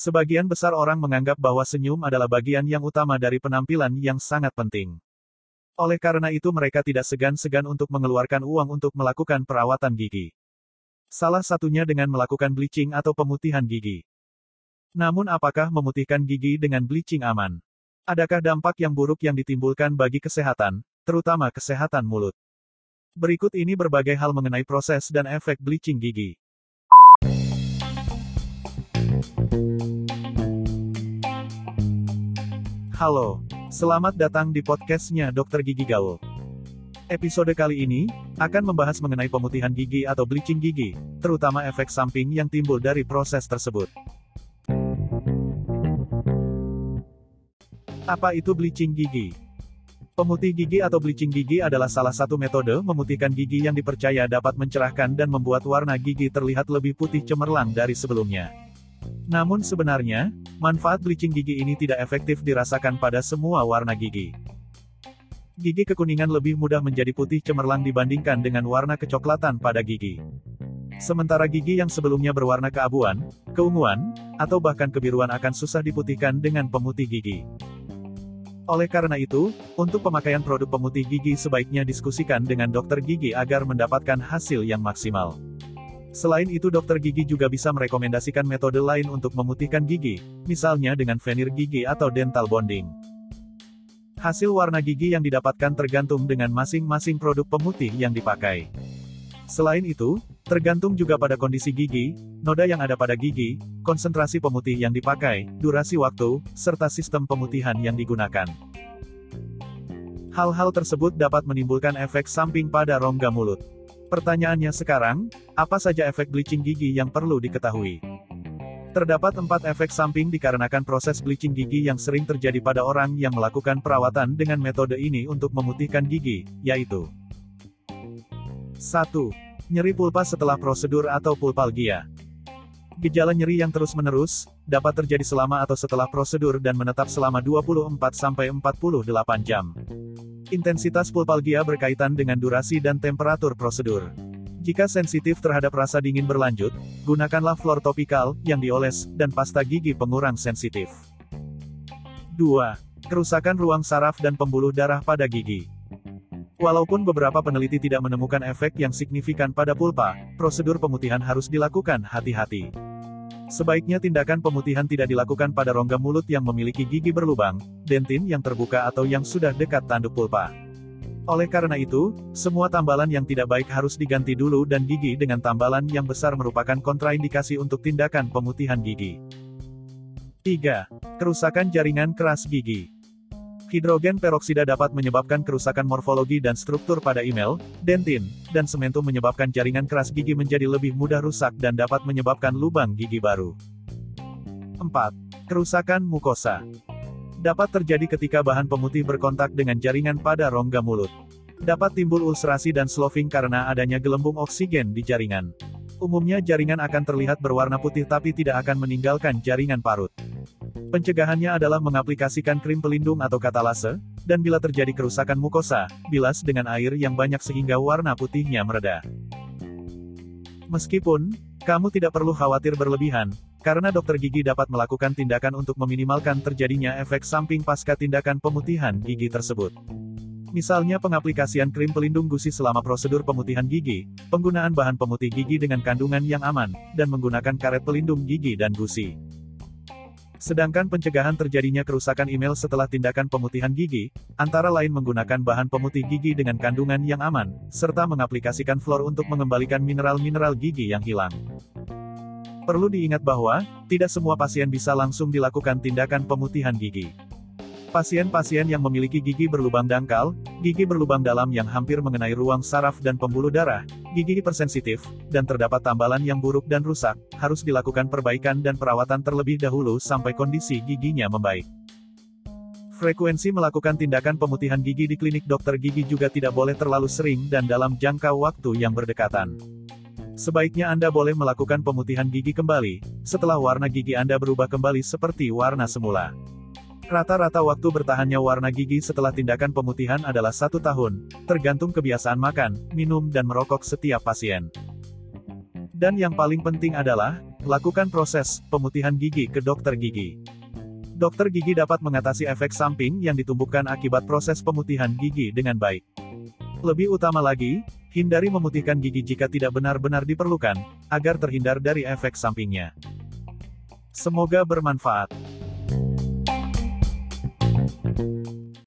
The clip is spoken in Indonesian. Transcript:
Sebagian besar orang menganggap bahwa senyum adalah bagian yang utama dari penampilan yang sangat penting. Oleh karena itu mereka tidak segan-segan untuk mengeluarkan uang untuk melakukan perawatan gigi. Salah satunya dengan melakukan bleaching atau pemutihan gigi. Namun apakah memutihkan gigi dengan bleaching aman? Adakah dampak yang buruk yang ditimbulkan bagi kesehatan, terutama kesehatan mulut? Berikut ini berbagai hal mengenai proses dan efek bleaching gigi. Halo, selamat datang di podcastnya Dokter Gigi Gaul. Episode kali ini akan membahas mengenai pemutihan gigi atau bleaching gigi, terutama efek samping yang timbul dari proses tersebut. Apa itu bleaching gigi? Pemutih gigi atau bleaching gigi adalah salah satu metode memutihkan gigi yang dipercaya dapat mencerahkan dan membuat warna gigi terlihat lebih putih cemerlang dari sebelumnya. Namun sebenarnya, manfaat bleaching gigi ini tidak efektif dirasakan pada semua warna gigi. Gigi kekuningan lebih mudah menjadi putih cemerlang dibandingkan dengan warna kecoklatan pada gigi. Sementara gigi yang sebelumnya berwarna keabuan, keunguan, atau bahkan kebiruan akan susah diputihkan dengan pemutih gigi. Oleh karena itu, untuk pemakaian produk pemutih gigi sebaiknya diskusikan dengan dokter gigi agar mendapatkan hasil yang maksimal. Selain itu dokter gigi juga bisa merekomendasikan metode lain untuk memutihkan gigi, misalnya dengan veneer gigi atau dental bonding. Hasil warna gigi yang didapatkan tergantung dengan masing-masing produk pemutih yang dipakai. Selain itu, tergantung juga pada kondisi gigi, noda yang ada pada gigi, konsentrasi pemutih yang dipakai, durasi waktu, serta sistem pemutihan yang digunakan. Hal-hal tersebut dapat menimbulkan efek samping pada rongga mulut. Pertanyaannya sekarang, apa saja efek bleaching gigi yang perlu diketahui? Terdapat empat efek samping dikarenakan proses bleaching gigi yang sering terjadi pada orang yang melakukan perawatan dengan metode ini untuk memutihkan gigi, yaitu 1. Nyeri pulpa setelah prosedur atau pulpalgia. Gejala nyeri yang terus-menerus, dapat terjadi selama atau setelah prosedur dan menetap selama 24-48 jam. Intensitas pulpalgia berkaitan dengan durasi dan temperatur prosedur. Jika sensitif terhadap rasa dingin berlanjut, gunakanlah flor topikal yang dioles dan pasta gigi pengurang sensitif. 2. Kerusakan ruang saraf dan pembuluh darah pada gigi. Walaupun beberapa peneliti tidak menemukan efek yang signifikan pada pulpa, prosedur pemutihan harus dilakukan hati-hati. Sebaiknya tindakan pemutihan tidak dilakukan pada rongga mulut yang memiliki gigi berlubang, dentin yang terbuka atau yang sudah dekat tanduk pulpa. Oleh karena itu, semua tambalan yang tidak baik harus diganti dulu dan gigi dengan tambalan yang besar merupakan kontraindikasi untuk tindakan pemutihan gigi. 3. Kerusakan jaringan keras gigi. Hidrogen peroksida dapat menyebabkan kerusakan morfologi dan struktur pada email, dentin, dan sementum menyebabkan jaringan keras gigi menjadi lebih mudah rusak dan dapat menyebabkan lubang gigi baru. 4. Kerusakan mukosa. Dapat terjadi ketika bahan pemutih berkontak dengan jaringan pada rongga mulut. Dapat timbul ulcerasi dan sloughing karena adanya gelembung oksigen di jaringan. Umumnya jaringan akan terlihat berwarna putih tapi tidak akan meninggalkan jaringan parut. Pencegahannya adalah mengaplikasikan krim pelindung atau katalase, dan bila terjadi kerusakan mukosa, bilas dengan air yang banyak sehingga warna putihnya mereda. Meskipun, kamu tidak perlu khawatir berlebihan, karena dokter gigi dapat melakukan tindakan untuk meminimalkan terjadinya efek samping pasca tindakan pemutihan gigi tersebut. Misalnya pengaplikasian krim pelindung gusi selama prosedur pemutihan gigi, penggunaan bahan pemutih gigi dengan kandungan yang aman, dan menggunakan karet pelindung gigi dan gusi. Sedangkan pencegahan terjadinya kerusakan email setelah tindakan pemutihan gigi, antara lain menggunakan bahan pemutih gigi dengan kandungan yang aman, serta mengaplikasikan fluor untuk mengembalikan mineral-mineral gigi yang hilang. Perlu diingat bahwa, tidak semua pasien bisa langsung dilakukan tindakan pemutihan gigi. Pasien-pasien yang memiliki gigi berlubang dangkal, gigi berlubang dalam yang hampir mengenai ruang saraf dan pembuluh darah, gigi hipersensitif, dan terdapat tambalan yang buruk dan rusak, harus dilakukan perbaikan dan perawatan terlebih dahulu sampai kondisi giginya membaik. Frekuensi melakukan tindakan pemutihan gigi di klinik dokter gigi juga tidak boleh terlalu sering dan dalam jangka waktu yang berdekatan. Sebaiknya Anda boleh melakukan pemutihan gigi kembali, setelah warna gigi Anda berubah kembali seperti warna semula. Rata-rata waktu bertahannya warna gigi setelah tindakan pemutihan adalah satu tahun, tergantung kebiasaan makan, minum dan merokok setiap pasien. Dan yang paling penting adalah, Lakukan proses pemutihan gigi ke dokter gigi. Dokter gigi dapat mengatasi efek samping yang ditumbuhkan akibat proses pemutihan gigi dengan baik. Lebih utama lagi, hindari memutihkan gigi jika tidak benar-benar diperlukan, agar terhindar dari efek sampingnya. Semoga bermanfaat.